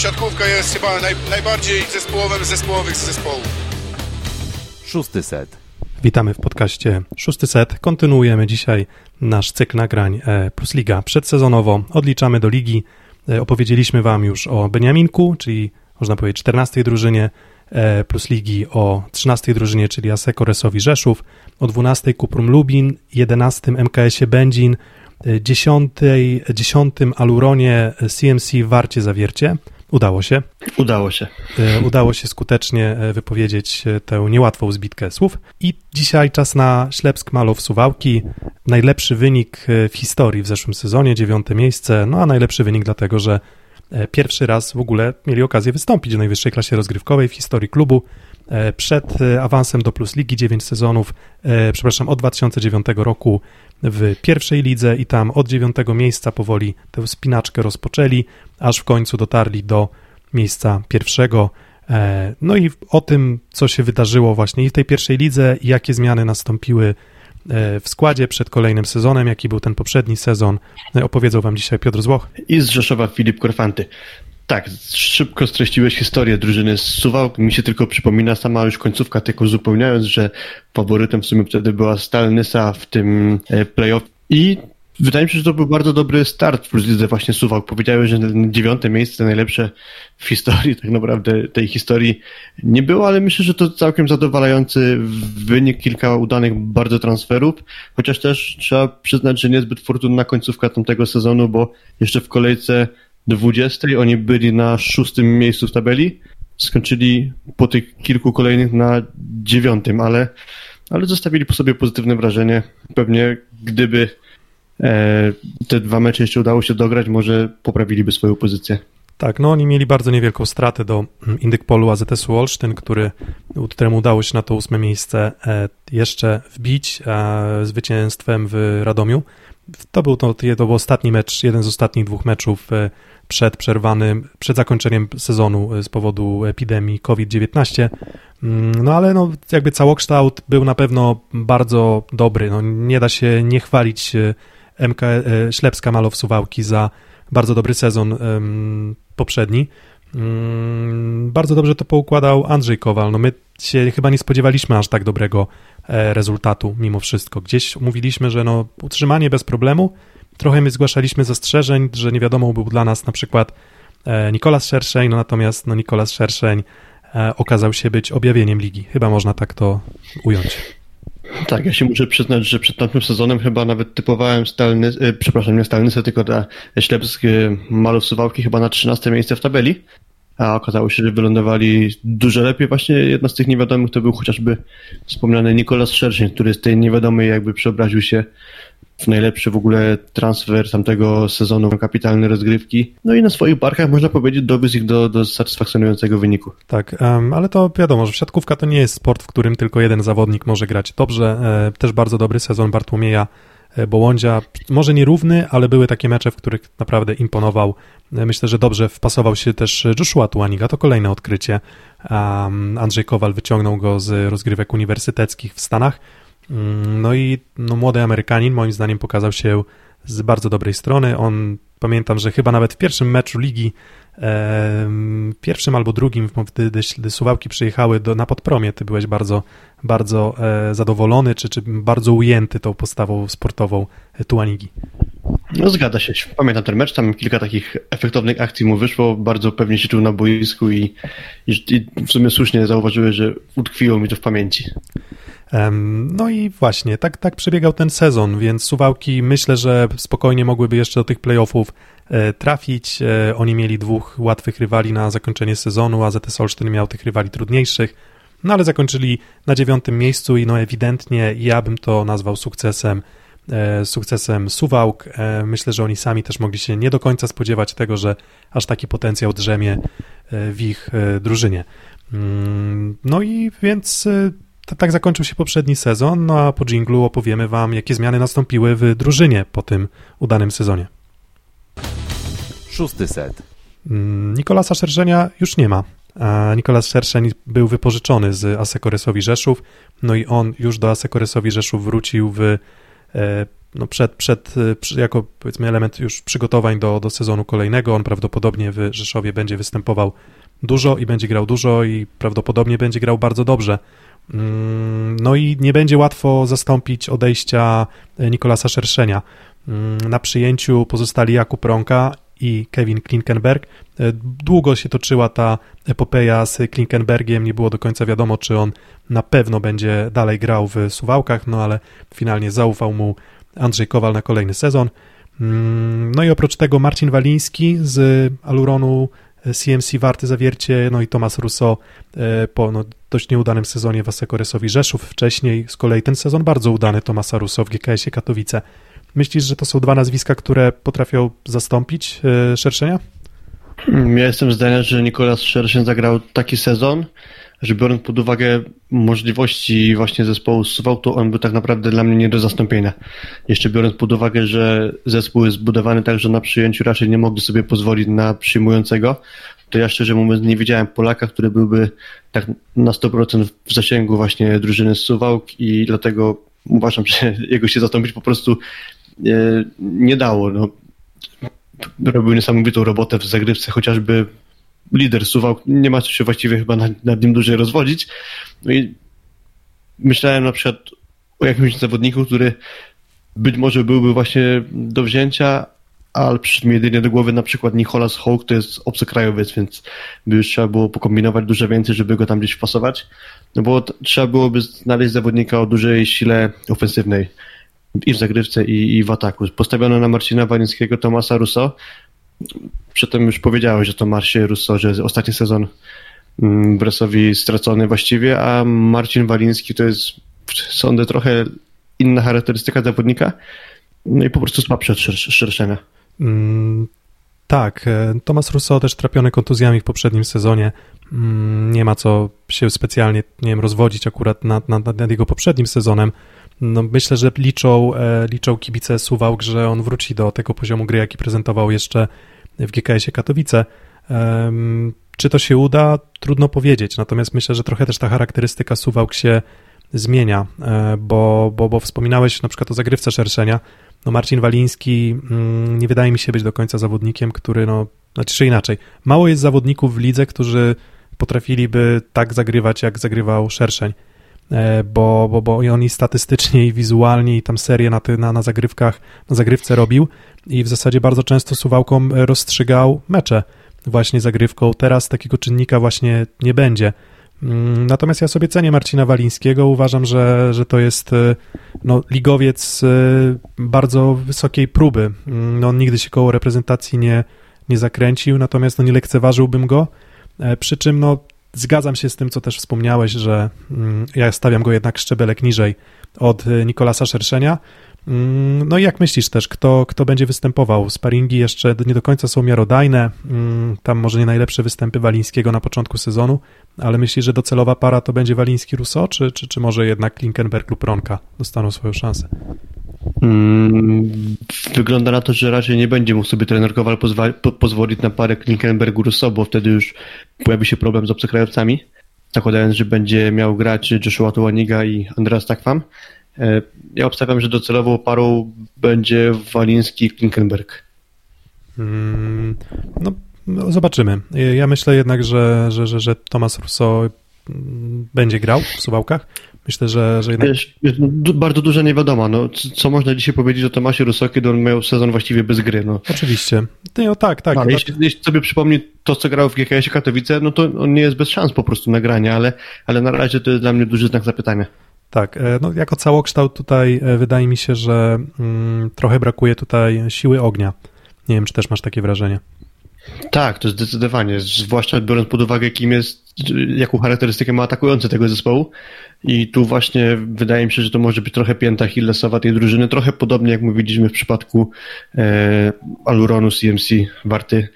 siatkówka jest chyba naj, najbardziej zespołowym zespołowych z zespołów. Szósty set. Witamy w podcaście Szósty Set. Kontynuujemy dzisiaj nasz cykl nagrań e, Plus Liga przedsezonowo. Odliczamy do ligi. E, opowiedzieliśmy Wam już o Beniaminku, czyli można powiedzieć 14 drużynie e, Plus Ligi, o 13 drużynie, czyli Aseko Resowi Rzeszów, o 12 Kuprum Lubin, 11 MKS-ie Będzin, 10, 10 Aluronie CMC Warcie Zawiercie. Udało się. Udało się. E, udało się skutecznie e, wypowiedzieć e, tę niełatwą zbitkę słów. I dzisiaj czas na Ślepsk Malow Suwałki. Najlepszy wynik w historii w zeszłym sezonie, dziewiąte miejsce. No a najlepszy wynik dlatego, że pierwszy raz w ogóle mieli okazję wystąpić w najwyższej klasie rozgrywkowej w historii klubu. Przed awansem do Plus Ligi 9 sezonów, przepraszam, od 2009 roku w pierwszej lidze i tam od dziewiątego miejsca powoli tę spinaczkę rozpoczęli, aż w końcu dotarli do miejsca pierwszego. E, no i o tym, co się wydarzyło właśnie i w tej pierwszej lidze, jakie zmiany nastąpiły e, w składzie przed kolejnym sezonem, jaki był ten poprzedni sezon, e, opowiedzą Wam dzisiaj Piotr Złoch. I z Rzeszowa Filip Korfanty. Tak, szybko streściłeś historię drużyny z Suwałk. Mi się tylko przypomina sama już końcówka, tylko uzupełniając, że faworytem w sumie wtedy była Stalnysa w tym e, playoff. I wydaje mi się, że to był bardzo dobry start w lidze właśnie Suwałk. Powiedziałeś, że dziewiąte miejsce najlepsze w historii, tak naprawdę tej historii nie było, ale myślę, że to całkiem zadowalający wynik, kilka udanych bardzo transferów, chociaż też trzeba przyznać, że niezbyt fortunna końcówka tamtego sezonu, bo jeszcze w kolejce 20. Oni byli na szóstym miejscu w tabeli. Skończyli po tych kilku kolejnych na dziewiątym, ale, ale zostawili po sobie pozytywne wrażenie. Pewnie gdyby e, te dwa mecze jeszcze udało się dograć, może poprawiliby swoją pozycję. Tak, no oni mieli bardzo niewielką stratę do Indykpolu AZS-u Olsztyn, który, któremu udało się na to ósme miejsce e, jeszcze wbić e, zwycięstwem w Radomiu. To był, to, to był ostatni mecz, jeden z ostatnich dwóch meczów e, przed przerwanym, przed zakończeniem sezonu e, z powodu epidemii COVID-19. Mm, no ale no, jakby całokształt był na pewno bardzo dobry. No, nie da się nie chwalić e, MK Ślepska Malow Suwałki za bardzo dobry sezon poprzedni. Um, bardzo dobrze to poukładał Andrzej Kowal. No my się chyba nie spodziewaliśmy aż tak dobrego E, rezultatu mimo wszystko. Gdzieś mówiliśmy, że no, utrzymanie bez problemu. Trochę my zgłaszaliśmy zastrzeżeń, że nie wiadomo był dla nas na przykład e, Nikolas Szerszeń, no natomiast no, Nikolas Szerszeń e, okazał się być objawieniem ligi. Chyba można tak to ująć. Tak, ja się muszę przyznać, że przed tamtym sezonem chyba nawet typowałem Stalny, przepraszam, nie Stalnysę, tylko na Ślepsk Malów Suwałki chyba na 13 miejsce w tabeli a okazało się, że wylądowali dużo lepiej. Właśnie jedna z tych niewiadomych to był chociażby wspomniany Nikolas Szerszeń, który z tej niewiadomej jakby przeobraził się najlepszy w ogóle transfer tamtego sezonu, kapitalne rozgrywki. No i na swoich barkach można powiedzieć dowiózł ich do, do satysfakcjonującego wyniku. Tak, um, ale to wiadomo, że siatkówka to nie jest sport, w którym tylko jeden zawodnik może grać dobrze. E, też bardzo dobry sezon Bartłomieja E, Bołądzia, może nierówny, ale były takie mecze, w których naprawdę imponował. E, myślę, że dobrze wpasował się też Joshua Tuaniga, to kolejne odkrycie. Andrzej Kowal wyciągnął go z rozgrywek uniwersyteckich w Stanach. Mm, no i no, młody Amerykanin moim zdaniem pokazał się z bardzo dobrej strony. On pamiętam, że chyba nawet w pierwszym meczu ligi pierwszym albo drugim, wtedy gdy Suwałki przyjechały do, na podpromie, ty byłeś bardzo, bardzo e, zadowolony, czy, czy bardzo ujęty tą postawą sportową Tuanigi. No zgadza się. Pamiętam ten mecz, tam kilka takich efektownych akcji mu wyszło, bardzo pewnie się czuł na boisku i, i, i w sumie słusznie zauważyły, że utkwiło mi to w pamięci. No i właśnie, tak, tak przebiegał ten sezon, więc Suwałki myślę, że spokojnie mogłyby jeszcze do tych playoffów e, trafić. E, oni mieli dwóch łatwych rywali na zakończenie sezonu, a ZS Olsztyn miał tych rywali trudniejszych. No ale zakończyli na dziewiątym miejscu i no ewidentnie ja bym to nazwał sukcesem e, sukcesem Suwałk. Myślę, że oni sami też mogli się nie do końca spodziewać tego, że aż taki potencjał drzemie w ich drużynie. Mm, no i więc tak zakończył się poprzedni sezon, no a po dżinglu opowiemy Wam, jakie zmiany nastąpiły w drużynie po tym udanym sezonie. Szósty set. Mm, Nikolasa Szerszenia już nie ma. Nikolas Szerszeń był wypożyczony z Asekoresowi Rzeszów, no i on już do Asekoresowi Rzeszów wrócił w e, no przed, przed, jako powiedzmy element już przygotowań do, do sezonu kolejnego. On prawdopodobnie w Rzeszowie będzie występował dużo i będzie grał dużo i prawdopodobnie będzie grał bardzo dobrze. Mm, no i nie będzie łatwo zastąpić odejścia Nikolasa Szerszenia. Mm, na przyjęciu pozostali Jakub Ronka i Kevin Klinkenberg. E, długo się toczyła ta epopeja z Klinkenbergiem, nie było do końca wiadomo, czy on na pewno będzie dalej grał w Suwałkach, no ale finalnie zaufał mu Andrzej Kowal na kolejny sezon. Mm, no i oprócz tego Marcin Waliński z Aluronu CMC Warty Zawiercie, no i Tomas Russo e, po no, dość nieudanym sezonie w Asekoresowi Rzeszów. Wcześniej z kolei ten sezon bardzo udany Tomasa Russo w GKS-ie Katowice. Myślisz, że to są dwa nazwiska, które potrafią zastąpić e, Szerszenia? Ja jestem zdania, że Nikolas Szerszeń zagrał taki sezon, że biorąc pod uwagę możliwości właśnie zespołu Suwał, to on był tak naprawdę dla mnie nie do zastąpienia. Jeszcze biorąc pod uwagę, że zespół jest zbudowany tak, że na przyjęciu raczej nie mogli sobie pozwolić na przyjmującego, to ja szczerze mówiąc nie widziałem Polaka, który byłby tak na 100% w zasięgu właśnie drużyny Suwałk i dlatego uważam, że jego się zastąpić po prostu nie, nie dało. No, robił niesamowitą robotę w zagrywce, chociażby lider suwał, nie ma co się właściwie chyba nad, nad nim dłużej rozwodzić. No i myślałem na przykład o jakimś zawodniku, który być może byłby właśnie do wzięcia, ale przyszedł mi jedynie do głowy na przykład Nicholas Hawk, to jest obcokrajowiec, więc by już trzeba było pokombinować dużo więcej, żeby go tam gdzieś wpasować. No bo trzeba byłoby znaleźć zawodnika o dużej sile ofensywnej i w zagrywce, i, i w ataku. Postawiono na Marcina Walińskiego Tomasa Russo. Przedtem już powiedziałeś o Tomasie Russo, że ostatni sezon mm, Bresowi stracony właściwie, a Marcin Waliński to jest, sądzę, trochę inna charakterystyka zawodnika, no i po prostu słabszy od szerszenia. Mm, tak, e, Tomas Russo też trapiony kontuzjami w poprzednim sezonie. Mm, nie ma co się specjalnie, nie wiem, rozwodzić akurat nad, nad, nad jego poprzednim sezonem. No myślę, że liczą, e, liczą kibice Suwałk, że on wróci do tego poziomu gry, jaki prezentował jeszcze w GKS-ie Katowice. Czy to się uda? Trudno powiedzieć, natomiast myślę, że trochę też ta charakterystyka Suwałk się zmienia, e, bo, bo, bo wspominałeś na przykład o zagrywce szerszenia. No Marcin Waliński mm, nie wydaje mi się być do końca zawodnikiem, który, no, znaczy czy inaczej, mało jest zawodników w lidze, którzy potrafiliby tak zagrywać, jak zagrywał Szerszeń. E, bo, bo, bo on i statystycznie, i wizualnie, i tam serię na, ty, na, na zagrywkach, na zagrywce robił i w zasadzie bardzo często suwałką rozstrzygał mecze właśnie zagrywką. Teraz takiego czynnika właśnie nie będzie. Mm, natomiast ja sobie cenię Marcina Walińskiego. Uważam, że, że to jest e, no, ligowiec e, bardzo wysokiej próby. Mm, no, on nigdy się koło reprezentacji nie, nie zakręcił, natomiast no, nie lekceważyłbym go. Przy czym no, Zgadzam się z tym, co też wspomniałeś, że mm, ja stawiam go jednak szczebelek niżej od y, Nikolasa Szerszenia. Mm, no i jak myślisz też, kto, kto będzie występował? Sparingi jeszcze nie do końca są miarodajne, mm, tam może nie najlepsze występy Walińskiego na początku sezonu, ale myślisz, że docelowa para to będzie Waliński-Russo, czy, czy, czy może jednak Klinkenberg lub Ronka dostaną swoją szansę? Hmm, wygląda na to, że raczej nie będzie mógł sobie trener Kowal pozwa- po- pozwolić na parę Klinkenbergu-Russo, bo wtedy już pojawi się problem z obcokrajowcami, zakładając, że będzie miał grać Joshua Tułaniga i Andreas Takwam. E, ja obstawiam, że docelową parą będzie Waliński Klinkenberg. Hmm, no, no, zobaczymy. Ja myślę jednak, że, że, że, że Tomas Russo mm, będzie grał w Suwałkach. Myślę, że, że jednak... Wiesz, no, bardzo duża niewiadoma. No, co można dzisiaj powiedzieć o Tomasie Russo, kiedy on miał sezon właściwie bez gry? No. Oczywiście. No, tak, tak. Ale jeśli, jeśli, sobie przypomni to, co grał w GKS-ie Katowice, no to on nie jest bez szans po prostu nagrania, ale, ale na razie to jest dla mnie duży znak zapytania. Tak, e, no jako całokształt tutaj e, wydaje mi się, że mm, trochę brakuje tutaj siły ognia. Nie wiem, czy też masz takie wrażenie. Tak, to zdecydowanie, zwłaszcza biorąc pod uwagę, kim jest, jaką charakterystykę ma atakujący tego zespołu. I tu właśnie wydaje mi się, że to może być trochę pięta Hillesowa tej drużyny, trochę podobnie jak mówiliśmy w przypadku e, Aluronu CMC Warty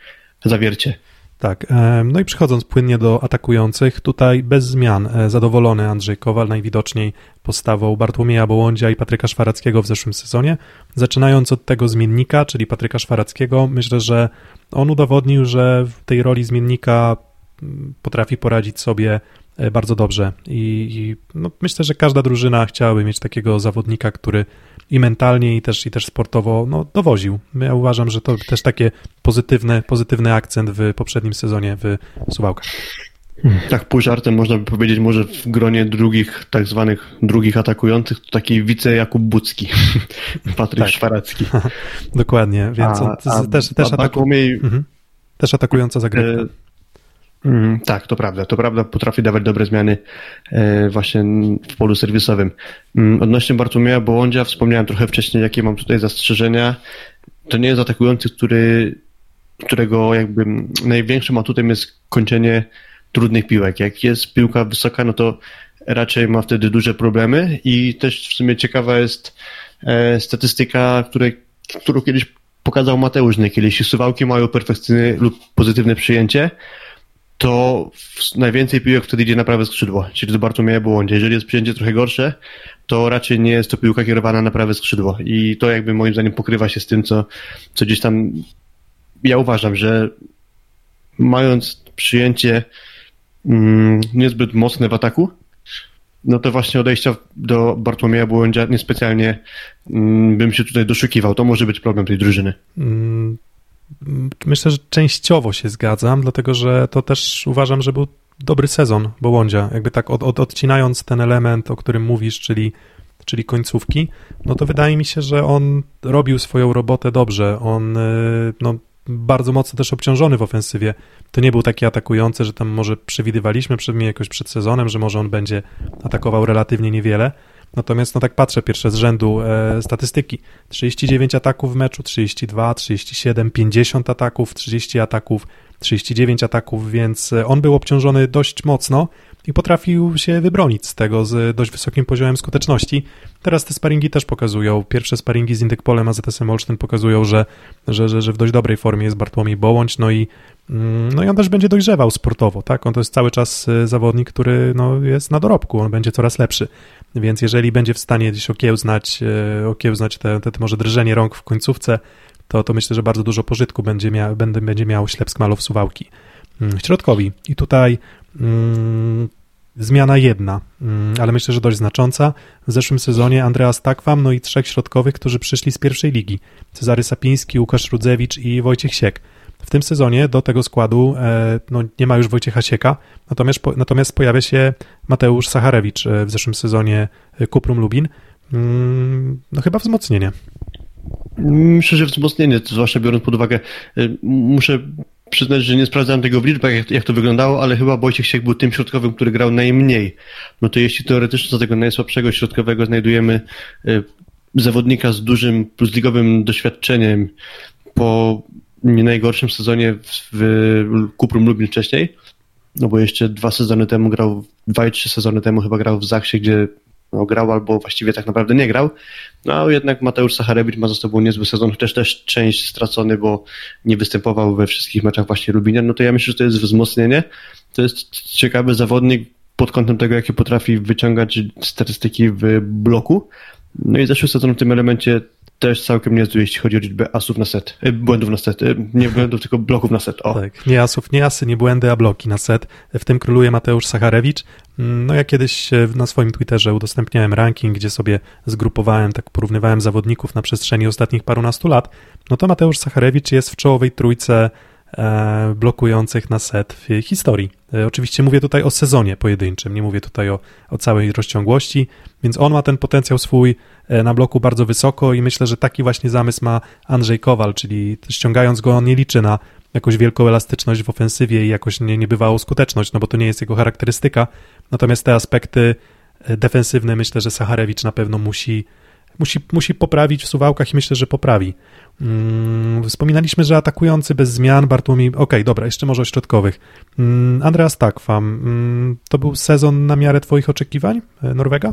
Zawiercie. Tak, no i przechodząc płynnie do atakujących, tutaj bez zmian e, zadowolony Andrzej Kowal najwidoczniej postawą Bartłomieja Bołądzia i Patryka Szwarackiego w zeszłym sezonie. Zaczynając od tego zmiennika, czyli Patryka Szwarackiego, myślę, że on udowodnił, że w tej roli zmiennika mm, potrafi poradzić sobie e, bardzo dobrze i, i no, myślę, że każda drużyna chciałaby mieć takiego zawodnika, który i mentalnie, i też, i też sportowo no, dowoził. Ja uważam, że to też takie pozytywny, pozytywny akcent w poprzednim sezonie w Suwałkach. Tak, pół żartem można by powiedzieć, może w gronie drugich, tak zwanych drugich atakujących, to taki wice Jakub Bucki, Patryk tak. Szwaracki. Dokładnie, więc a, a, też, też, ataku... mhm. też atakująca zagrywka. E, mm, tak, to prawda, to prawda, potrafi dawać dobre zmiany e, właśnie w polu serwisowym. Mm, odnośnie Bartłomieja Bołądzia, wspomniałem trochę wcześniej, jakie mam tutaj zastrzeżenia. To nie jest atakujący, który, którego jakby największym atutem jest kończenie trudnych piłek. Jak jest piłka wysoka, no to raczej ma wtedy duże problemy i też w sumie ciekawa jest e, statystyka, której, którą kiedyś pokazał Mateusz Nykiel. Jeśli suwałki mają perfekcyjne lub pozytywne przyjęcie, to najwięcej piłek wtedy idzie na prawe skrzydło, czyli do Bartłomieja Błądzie. Jeżeli jest przyjęcie trochę gorsze, to raczej nie jest to piłka kierowana na prawe skrzydło i to jakby moim zdaniem pokrywa się z tym, co, co gdzieś tam ja uważam, że mając przyjęcie mm, niezbyt mocne w ataku, no to właśnie odejścia do Bartłomieja Błądzia niespecjalnie mm, bym się tutaj doszukiwał. To może być problem tej drużyny. Mm, myślę, że częściowo się zgadzam, dlatego że to też uważam, że był dobry sezon Bołądzia. Jakby tak od, od, odcinając ten element, o którym mówisz, czyli, czyli końcówki, no to wydaje mi się, że on robił swoją robotę dobrze. On y, no, bardzo mocno też obciążony w ofensywie. To nie był taki atakujący, że tam może przewidywaliśmy przed jakoś przed sezonem, że może on będzie atakował relatywnie niewiele. Natomiast no tak patrzę pierwsze z rzędu e, statystyki. 39 ataków w meczu, 32, 37, 50 ataków, 30 ataków, 39 ataków, więc e, on był obciążony dość mocno i potrafił się wybronić z tego z dość wysokim poziomem skuteczności. Teraz te sparingi też pokazują, pierwsze sparingi z Indykpolem, AZS-em Olsztyn pokazują, że, że, że, że w dość dobrej formie jest Bartłomiej Bołądź, no i mm, no i on też będzie dojrzewał sportowo, tak? On to jest cały czas e, zawodnik, który no, jest na dorobku, on będzie coraz lepszy. Więc jeżeli będzie w stanie gdzieś okiełznać, e, okiełznać te, te, te może drżenie rąk w końcówce, to, to myślę, że bardzo dużo pożytku będzie, mia, będzie, będzie miał Ślepsk Malow Suwałki. Mm, środkowi. I tutaj mm, zmiana jedna, mm, ale myślę, że dość znacząca. W zeszłym sezonie Andreas Takwam, no i trzech środkowych, którzy przyszli z pierwszej ligi. Cezary Sapiński, Łukasz Rudzewicz i Wojciech Siek. W tym sezonie do tego składu e, no, nie ma już Wojciecha Sieka, natomiast, natomiast pojawia się Mateusz Sacharewicz e, w zeszłym sezonie e, Kuprum Lubin. Mm, no chyba wzmocnienie. Myślę, że wzmocnienie, zwłaszcza biorąc pod uwagę, muszę przyznać, że nie sprawdzałem tego w liczbach, jak, jak to wyglądało, ale chyba Wojciech Siek był tym środkowym, który grał najmniej. No to jeśli teoretycznie z tego najsłabszego środkowego znajdujemy zawodnika z dużym plusligowym doświadczeniem po nie najgorszym sezonie w Kuprum Lublin wcześniej, no bo jeszcze dwa sezony temu grał, dwa i trzy sezony temu chyba grał w Zachsie, gdzie no, grał albo właściwie tak naprawdę nie grał. No jednak Mateusz Sacharewicz ma za sobą niezły sezon, chociaż też część stracony, bo nie występował we wszystkich meczach właśnie Lubinia. No to ja myślę, że to jest wzmocnienie. To jest ciekawy zawodnik pod kątem tego, jakie potrafi wyciągać statystyki w bloku. No i zeszły sezon w tym elemencie też całkiem niezły, jeśli chodzi o liczbę asów na set. E, błędów na set. E, nie błędów, tylko bloków na set. O. Tak, nie asów, nie asy, nie błędy, a bloki na set. W tym króluje Mateusz Sacharewicz. Mm, no ja kiedyś e, na swoim Twitterze udostępniałem ranking, gdzie sobie zgrupowałem, tak porównywałem zawodników na przestrzeni ostatnich parunastu lat. No to Mateusz Sacharewicz jest w czołowej trójce E, blokujących na set w historii. E, oczywiście mówię tutaj o sezonie pojedynczym, nie mówię tutaj o, o całej rozciągłości, więc on ma ten potencjał swój e, na bloku bardzo wysoko i myślę, że taki właśnie zamysł ma Andrzej Kowal, czyli ściągając go on nie liczy na jakąś wielką elastyczność w ofensywie i jakoś nie, niebywałą skuteczność, no bo to nie jest jego charakterystyka, natomiast te aspekty defensywne myślę, że Sacharewicz na pewno musi musi, musi poprawić w suwałkach i myślę, że poprawi. Mm, wspominaliśmy, że atakujący bez zmian, Bartłomiej, okej, okay, dobra, jeszcze może o środkowych. Mm, Andreas Takwam, mm, to był sezon na miarę twoich oczekiwań, e, Norwega?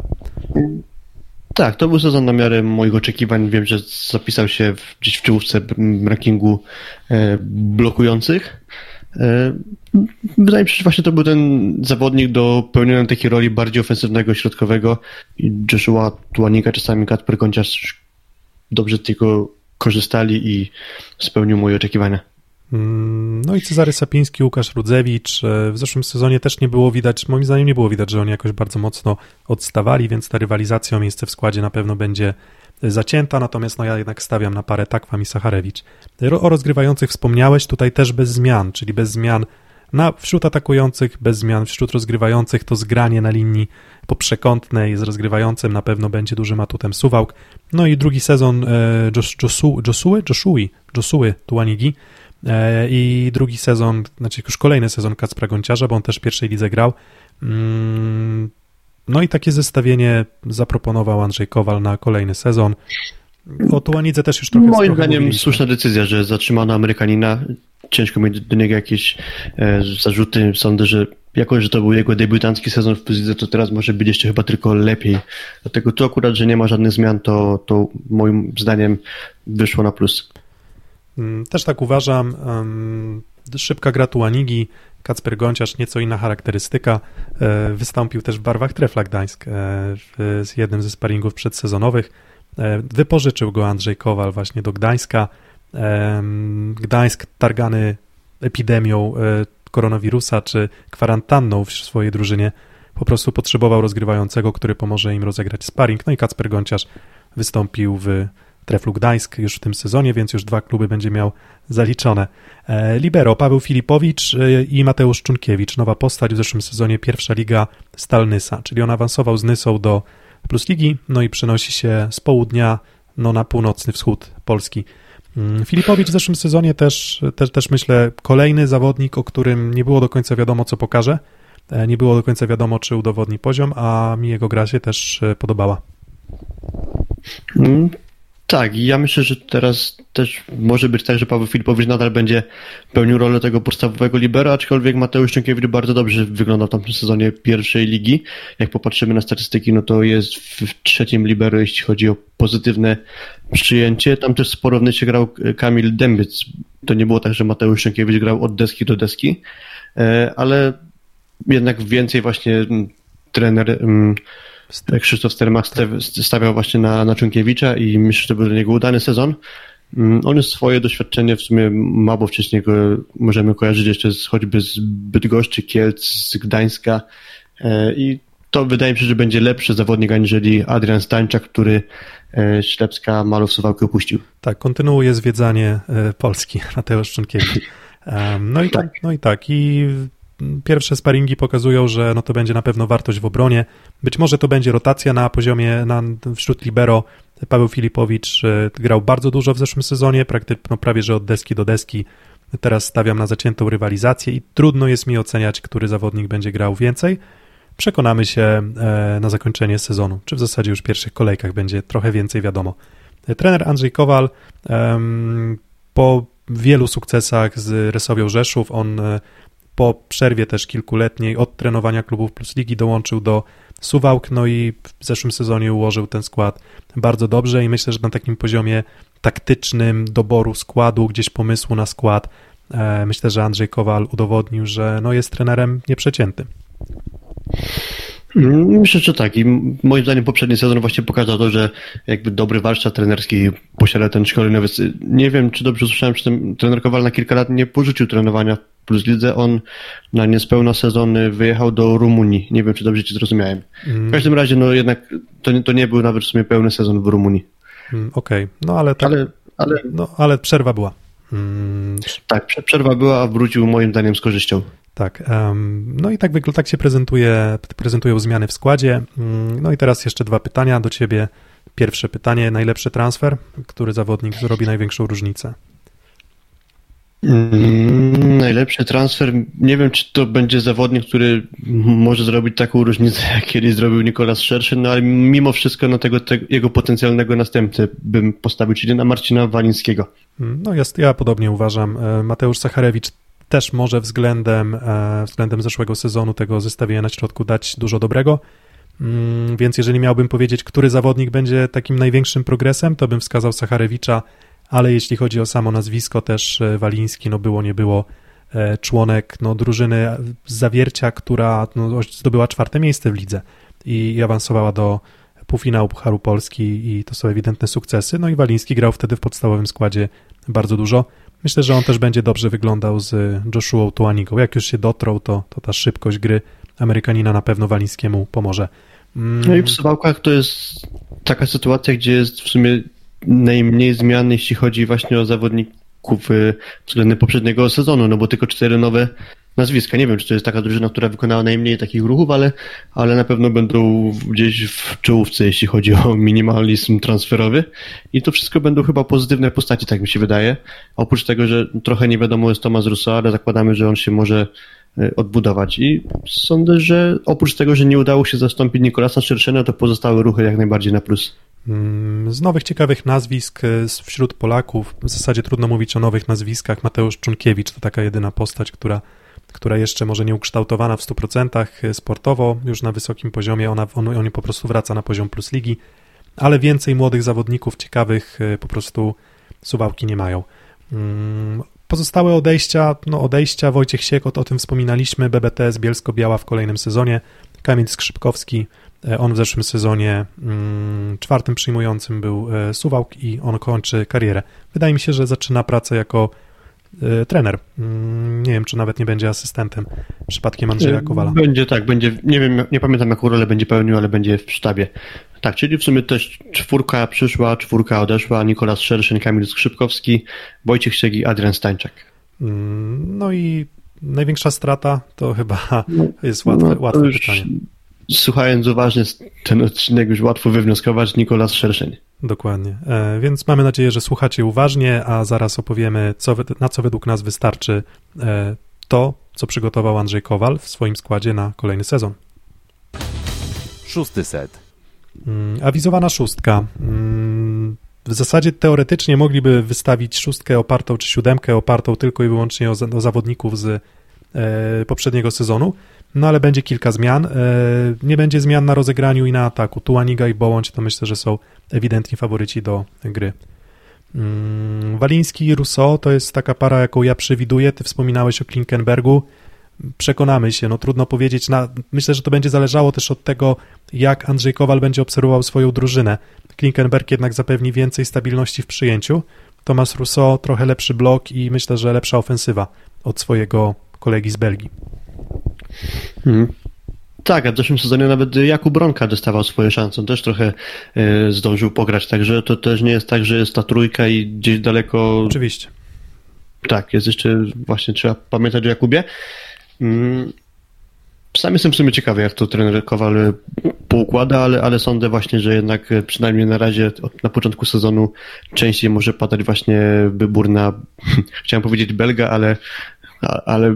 Tak, to był sezon na miarę moich oczekiwań. Wiem, że zapisał się gdzieś w czołówce rankingu e, blokujących. E, wydaje mi się, że właśnie to był ten zawodnik do pełnienia takiej roli bardziej ofensywnego, środkowego. Joshua Tuanika, czasami Katper Konciarz dobrze tylko korzystali i spełnił moje oczekiwania. Mm, no i Cezary Sapiński, Łukasz Rudzewicz. E, w zeszłym sezonie też nie było widać, moim zdaniem nie było widać, że oni jakoś bardzo mocno odstawali, więc ta rywalizacja o miejsce w składzie na pewno będzie zacięta, natomiast no ja jednak stawiam na parę Takwam i Sacharewicz. O rozgrywających wspomniałeś, tutaj też bez zmian, czyli bez zmian na, wśród atakujących, bez zmian, wśród rozgrywających to zgranie na linii poprzekątnej z rozgrywającym na pewno będzie dużym atutem Suwałk. No i drugi sezon e, Josu, Josue, Joshui, Josue Tuanigi e, i drugi sezon, znaczy już kolejny sezon Kacpra Gonciarza, bo on też w pierwszej lidze grał. Mm, no i takie zestawienie zaproponował Andrzej Kowal na kolejny sezon. O Tuanidze też już trochę Moim zdaniem słuszna decyzja, że zatrzymano Amerykanina. Ciężko mieć do niego jakieś e, zarzuty. Sądzę, że jako, że to był jego debiutancki sezon w Puzidze, to teraz może być jeszcze chyba tylko lepiej. Dlatego tu akurat, że nie ma żadnych zmian, to, to moim zdaniem wyszło na plus. Mm, też tak uważam. Szybka gra Tuanigi, Kacper Gonciarz, nieco inna charakterystyka. E, wystąpił też w barwach Trefla Gdańsk e, w jednym ze sparingów przedsezonowych. E, wypożyczył go Andrzej Kowal właśnie do Gdańska. Gdańsk targany epidemią koronawirusa czy kwarantanną w swojej drużynie po prostu potrzebował rozgrywającego, który pomoże im rozegrać sparring. No i Kacper Gonciarz wystąpił w Treflu Gdańsk już w tym sezonie, więc już dwa kluby będzie miał zaliczone. E, Libero, Paweł Filipowicz e, i Mateusz Czunkiewicz, nowa postać w zeszłym sezonie, pierwsza liga Stalnysa, czyli on awansował z Nysą do Plus Ligi, no i przenosi się z południa no, na północny wschód Polski. Mm, Filipowicz w zeszłym sezonie też, też, też myślę kolejny zawodnik, o którym nie było do końca wiadomo, co pokaże. E, nie było do końca wiadomo, czy udowodni poziom, a mi jego gra się też podobała. Mm, tak, i ja myślę, że teraz też może być tak, że Paweł Filipowicz nadal będzie pełnił rolę tego podstawowego libera, aczkolwiek Mateusz Ciąkiewicz bardzo dobrze wyglądał w tamtym sezonie pierwszej ligi. Jak popatrzymy na statystyki, no to jest w trzecim libero, jeśli chodzi o pozytywne przyjęcie. Tam też sporo w się grał Kamil Dębiec. To nie było tak, że Mateusz Ciąkiewicz grał od deski do deski, e, ale jednak więcej właśnie trener Krzysztof Stermach stawiał właśnie na, na Czunkiewicza i myślę, że to był dla niego udany sezon. Mm, on już swoje doświadczenie w sumie ma, bo wcześniej go możemy kojarzyć jeszcze z, choćby z Bydgoszczy, Kielc, z Gdańska e, i to wydaje mi się, że będzie lepszy zawodnik aniżeli Adrian Stańczak, który e, Ślepska Malów Suwałkę opuścił. Tak, kontynuuje zwiedzanie e, Polski Mateusz Czunkiewicz. No i tak. tak, no i tak. I pierwsze sparingi pokazują, że no to będzie na pewno wartość w obronie. Być może to będzie rotacja na poziomie, na, wśród libero. Paweł Filipowicz e, grał bardzo dużo w zeszłym sezonie, praktycznie no prawie że od deski do deski. Teraz stawiam na zaciętą rywalizację i trudno jest mi oceniać, który zawodnik będzie grał więcej. Przekonamy się e, na zakończenie sezonu, czy w zasadzie już w pierwszych kolejkach będzie trochę więcej wiadomo. E, trener Andrzej Kowal po wielu sukcesach z Resowią Rzeszów, on po przerwie też kilkuletniej od trenowania klubów Plus Ligi dołączył do Suwałk, no i w zeszłym sezonie ułożył ten skład bardzo dobrze i myślę, że na takim poziomie taktycznym doboru składu, gdzieś pomysłu na skład, e, myślę, że Andrzej Kowal udowodnił, że no jest trenerem nieprzeciętym. Myślę, że tak i moim zdaniem poprzedni sezon właśnie pokazał to, że jakby dobry warsztat trenerski posiada ten szkoleniowiec. Nie wiem, czy dobrze usłyszałem, czy ten trener Kowal na kilka lat nie porzucił trenowania Plus Lidze. On na niespełna sezony wyjechał do Rumunii. Nie wiem, czy dobrze ci zrozumiałem. Mm. W każdym razie, no jednak to nie, to nie był nawet w sumie pełny sezon w Rumunii. Mm, Okej, okay. no ale tak, ale, ale, no, ale przerwa była. Mm. Tak, przerwa była, a wrócił moim zdaniem z korzyścią. Tak, no i tak, tak się prezentuje, prezentują zmiany w składzie. Mm, no i teraz jeszcze dwa pytania do ciebie. Pierwsze pytanie, najlepszy transfer, który zawodnik zrobi największą różnicę? Mm, najlepszy transfer. Nie wiem, czy to będzie zawodnik, który może zrobić taką różnicę, jak kiedyś zrobił Nikolas Szerszyn, no ale mimo wszystko na tego, tego jego potencjalnego następcę bym postawił, czyli na Marcina Walińskiego. Mm, no jest, ja podobnie uważam. E, Mateusz Sacharewicz też może względem, e, względem zeszłego sezonu tego zestawienia na środku dać dużo dobrego. Mm, więc jeżeli miałbym powiedzieć, który zawodnik będzie takim największym progresem, to bym wskazał Sacharewicza ale jeśli chodzi o samo nazwisko, też e, Waliński, no było, nie było, e, członek no, drużyny zawiercia, która no, zdobyła czwarte miejsce w lidze i, i awansowała do półfinału Pucharu Polski i to są ewidentne sukcesy. No i Waliński grał wtedy w podstawowym składzie bardzo dużo. Myślę, że on też będzie dobrze wyglądał z Joshua Tuanigą. Jak już się dotrą, to, to ta szybkość gry Amerykanina na pewno Walińskiemu pomoże. Mm, No i w Suwałkach to jest taka sytuacja, gdzie jest w sumie najmniej zmian, jeśli chodzi właśnie o zawodników y, względem poprzedniego sezonu, no bo tylko cztery nowe nazwiska. Nie wiem, czy to jest taka drużyna, która wykonała najmniej takich ruchów, ale, ale na pewno będą gdzieś w czołówce, jeśli chodzi o minimalizm transferowy. I to wszystko będą chyba pozytywne postaci, tak mi się wydaje. Oprócz tego, że trochę nie wiadomo jest Tomasz Rousseau, ale zakładamy, że on się może y, odbudować. I sądzę, że oprócz tego, że nie udało się zastąpić Nikolasa Szerszena, to pozostałe ruchy jak najbardziej na plus. Mm, Z nowych ciekawych nazwisk z- wśród Polaków, w zasadzie trudno mówić o nowych nazwiskach. Mateusz Czunkiewicz to taka jedyna postać, która, która jeszcze może nie ukształtowana w 100% y, sportowo, już na wysokim poziomie. Ona, on, on po prostu wraca na poziom plus ligi, ale więcej młodych zawodników ciekawych y, po prostu suwałki nie mają. Mm, Pozostałe odejścia, no odejścia, Wojciech Siek, o, tym wspominaliśmy, BBT z Bielsko-Biała w kolejnym sezonie, Kamil Skrzypkowski, e, on w zeszłym sezonie mm, czwartym przyjmującym był e, Suwałk i on kończy karierę. Wydaje mi się, że zaczyna pracę jako e, trener. Mm, Nie wiem, czy nawet nie będzie asystentem przypadkiem Andrzeja Kowala. Będzie tak, będzie, nie wiem, nie pamiętam jaką rolę będzie pełnił, ale będzie w sztabie. Tak, czyli w sumie też czwórka przyszła, czwórka odeszła, Nikolas Szerszyn, Kamil Skrzypkowski, Wojciech Siegi, Adrian Stańczak. Mm, No i największa strata to chyba jest łatwe, No, łatwe już, pytanie. Słuchając uważnie ten odcinek, już łatwo wywnioskować Nikolas Szerszyn. Dokładnie. E, Więc mamy nadzieję, że słuchacie uważnie, a zaraz opowiemy, co, na co według nas wystarczy e, to, co przygotował Andrzej Kowal w swoim składzie na kolejny sezon. Szósty set. Mm, Awizowana szóstka. Mm, W zasadzie teoretycznie mogliby wystawić szóstkę opartą czy siódemkę opartą tylko i wyłącznie o, o zawodników z e, poprzedniego sezonu, no ale będzie kilka zmian. E, nie będzie zmian na rozegraniu i na ataku. Tuaniga i Bołądź to myślę, że są ewidentni faworyci do gry. Mm, Waliński i Rousseau to jest taka para, jaką ja przewiduję. Ty wspominałeś o Klinkenbergu. Przekonamy się, no trudno powiedzieć. Na, myślę, że to będzie zależało też od tego, jak Andrzej Kowal będzie obserwował swoją drużynę. Klinkenberg jednak zapewni więcej stabilności w przyjęciu. Tomasz Rousseau trochę lepszy blok i myślę, że lepsza ofensywa od swojego kolegi z Belgii. Mhm. Tak, a w zeszłym sezonie nawet Jakub Bronka dostawał swoje szanse. On też trochę e, zdążył pograć, także to też nie jest tak, że jest ta trójka i gdzieś daleko Oczywiście. Tak, jest jeszcze właśnie trzeba pamiętać o Jakubie. Mm, Sam jestem w sumie ciekawy, jak to trener Kowal poukłada, ale, ale sądzę właśnie, że jednak e, przynajmniej na razie od, na początku sezonu częściej może padać właśnie wybór na, chciałem powiedzieć Belga, ale, a- ale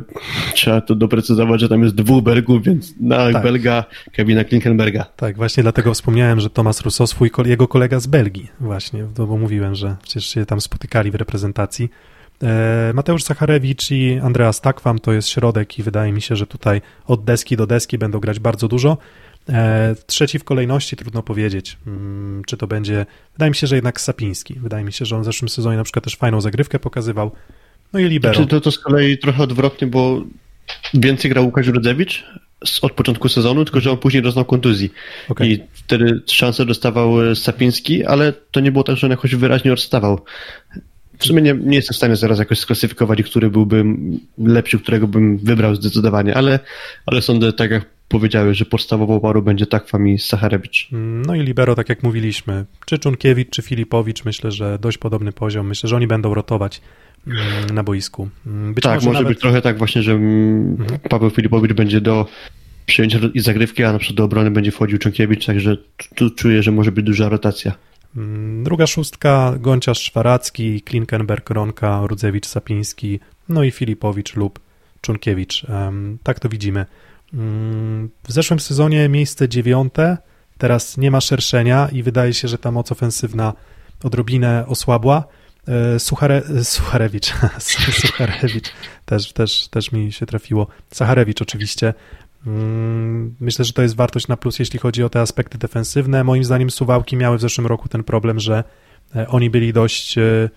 trzeba to doprecyzować, że tam jest dwóch Belgów, więc na Tak. Belga Kevina Klinkenberga. Tak, właśnie dlatego wspomniałem, że Tomasz Rousseau, swój, jego kolega z Belgii, właśnie, to bo mówiłem, że przecież się tam spotykali w reprezentacji. E, Mateusz Sacharewicz i Andreas Takwam to jest środek i wydaje mi się, że tutaj od deski do deski będą grać bardzo dużo. E, Trzeci w kolejności, trudno powiedzieć, mm, czy to będzie, wydaje mi się, że jednak Sapiński. Wydaje mi się, że on w zeszłym sezonie na przykład też fajną zagrywkę pokazywał. No i Libero. Czy to, to z kolei trochę odwrotnie, bo więcej grał Łukasz Rudzewicz od początku sezonu, tylko że on później doznał kontuzji. Okej. I wtedy szansę dostawał e, Sapiński, ale to nie było tak, że on jakoś wyraźnie odstawał. W sumie nie, nie jestem w stanie zaraz jakoś sklasyfikować, który byłby lepszy, którego bym wybrał zdecydowanie, ale, ale sądzę, tak jak powiedziałeś, że podstawową parą będzie Takwam i Sacharewicz. No i Libero, tak jak mówiliśmy, czy Czunkiewicz, czy Filipowicz, myślę, że dość podobny poziom. Myślę, że oni będą rotować mm, na boisku. Mm, Być tak, może, może, nawet... być trochę tak właśnie, że mm, Paweł Filipowicz będzie do przyjęcia i zagrywki, a na przykład do obrony będzie wchodził Czunkiewicz, także tu, czuję, że może być duża rotacja. Mm, Druga szóstka, Gonciarz Szwaracki, Klinkenberg, Ronka, Rudzewicz, Sapiński, no i Filipowicz lub Czunkiewicz. Tak to widzimy. Mm, W zeszłym sezonie miejsce dziewiąte, teraz nie ma szerszenia i wydaje się, że ta moc ofensywna odrobinę osłabła. E, Suchare, Sucharewicz, Sucharewicz też, też, też mi się trafiło. Sacharewicz oczywiście. Mm, Myślę, że to jest wartość na plus, jeśli chodzi o te aspekty defensywne. Moim zdaniem Suwałki miały w zeszłym roku ten problem, że e, oni byli dość e,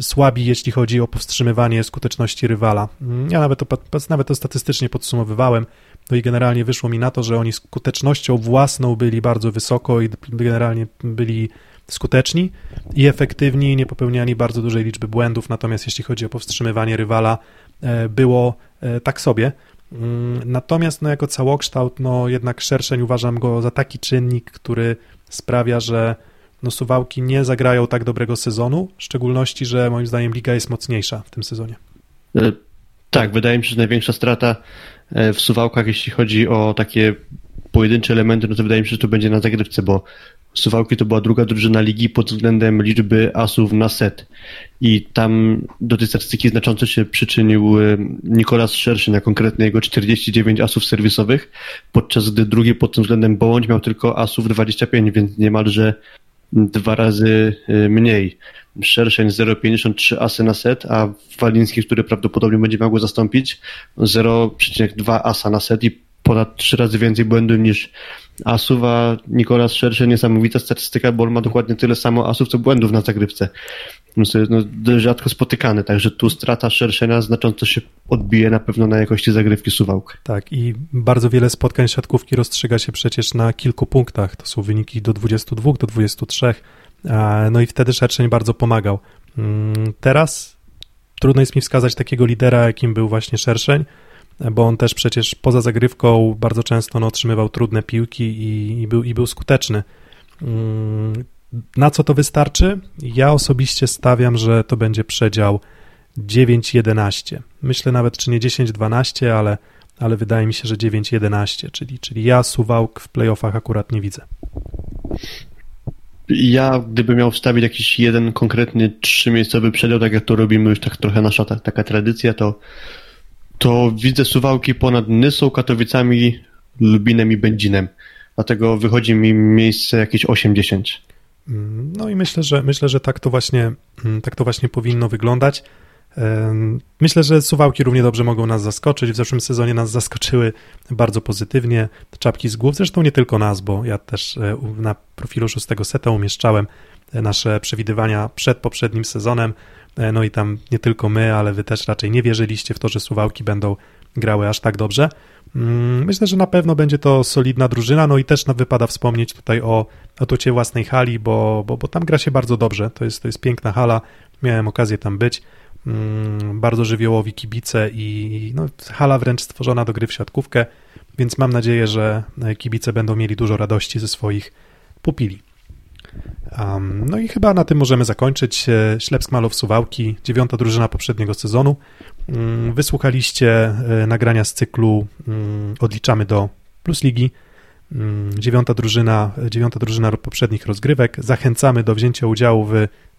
słabi, jeśli chodzi o powstrzymywanie skuteczności rywala. Mm, Ja nawet to, nawet to statystycznie podsumowywałem, no i generalnie wyszło mi na to, że oni skutecznością własną byli bardzo wysoko i generalnie byli skuteczni i efektywni, nie popełniali bardzo dużej liczby błędów, natomiast jeśli chodzi o powstrzymywanie rywala, e, było e, tak sobie. Mm, natomiast no, jako całokształt, no jednak Szerszeń uważam go za taki czynnik, który sprawia, że no, Suwałki nie zagrają tak dobrego sezonu, w szczególności, że moim zdaniem liga jest mocniejsza w tym sezonie. E, tak, wydaje mi się, że największa strata w Suwałkach, jeśli chodzi o takie pojedyncze elementy, no to wydaje mi się, że to będzie na zagrywce, bo Suwałki to była druga drużyna ligi pod względem liczby asów na set. I tam do tej statystyki znacząco się przyczynił e, Nikolas Szerszy na konkretnie jego 49 asów serwisowych, podczas gdy drugi pod tym względem Bołądź miał tylko asów 25, więc niemalże dwa razy y, mniej. Szerszeń 0,53 asy na set, a Waliński, który prawdopodobnie będzie miał go zastąpić, 0,2 asa na set i ponad trzy razy więcej błędów niż asów, a Nikolas Szerszeń niesamowita statystyka, bo on ma dokładnie tyle samo asów, co błędów na zagrywce. No, rzadko spotykane, także tu strata Szerszenia znacząco się odbije na pewno na jakości zagrywki Suwałk. Tak i bardzo wiele spotkań siatkówki rozstrzyga się przecież na kilku punktach, to są wyniki do 22, do 23, no i wtedy Szerszeń bardzo pomagał. Mm, teraz trudno jest mi wskazać takiego lidera, jakim był właśnie Szerszeń, bo on też przecież poza zagrywką bardzo często no, otrzymywał trudne piłki i, i, był, i był skuteczny. Mm, na co to wystarczy? Ja osobiście stawiam, że to będzie przedział 9-11. Myślę nawet, czy nie 10-12, ale, ale wydaje mi się, że 9-11, czyli, czyli ja Suwałk w playoffach akurat nie widzę. Ja, gdybym miał wstawić jakiś jeden konkretny trzymiejscowy przedział, tak jak to robimy już tak trochę nasza ta, taka tradycja, to to widzę Suwałki ponad Nysą, Katowicami, Lubinem i Będzinem. Dlatego wychodzi mi miejsce jakieś 8-10. Mm, no i myślę, że myślę, że tak to właśnie, mm, tak to właśnie powinno wyglądać. Myślę, że Suwałki równie dobrze mogą nas zaskoczyć. W zeszłym sezonie nas zaskoczyły bardzo pozytywnie czapki z głów. Zresztą nie tylko nas, bo ja też e, na profilu szóstego seta umieszczałem e, nasze przewidywania przed poprzednim sezonem. E, no i tam nie tylko my, ale wy też raczej nie wierzyliście w to, że Suwałki będą grały aż tak dobrze. Mm, myślę, że na pewno będzie to solidna drużyna, no i też wypada wspomnieć tutaj o atucie własnej hali, bo, bo, bo tam gra się bardzo dobrze. To jest, to jest piękna hala, miałem okazję tam być. Mm, bardzo żywiołowi kibice i no, hala wręcz stworzona do gry w siatkówkę, więc mam nadzieję, że kibice będą mieli dużo radości ze swoich pupili. Um, no i chyba na tym możemy zakończyć. Ślepsk Malow Suwałki, dziewiąta drużyna poprzedniego sezonu. Um, wysłuchaliście e, nagrania z cyklu um, Odliczamy do Plus Ligi. Dziewiąta drużyna, dziewiąta drużyna poprzednich rozgrywek. Zachęcamy do wzięcia udziału w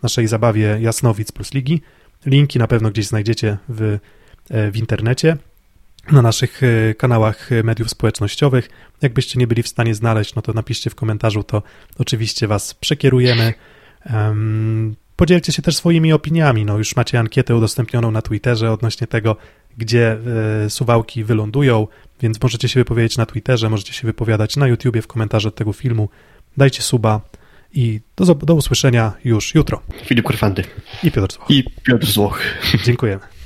naszej zabawie Jasnowic Plus Ligi. Linki na pewno gdzieś znajdziecie w, e, w internecie na naszych e, kanałach mediów społecznościowych. Jakbyście nie byli w stanie znaleźć, no to napiszcie w komentarzu, to oczywiście Was przekierujemy. Podzielcie się też swoimi opiniami. No, już macie ankietę udostępnioną na Twitterze odnośnie tego, gdzie e, suwałki wylądują, więc możecie się wypowiedzieć na Twitterze, możecie się wypowiadać na YouTubie w komentarzu tego filmu. Dajcie suba i do, do usłyszenia już jutro. Filip Kurfanty. I Piotr Złoch. I Piotr Złoch. Dziękujemy.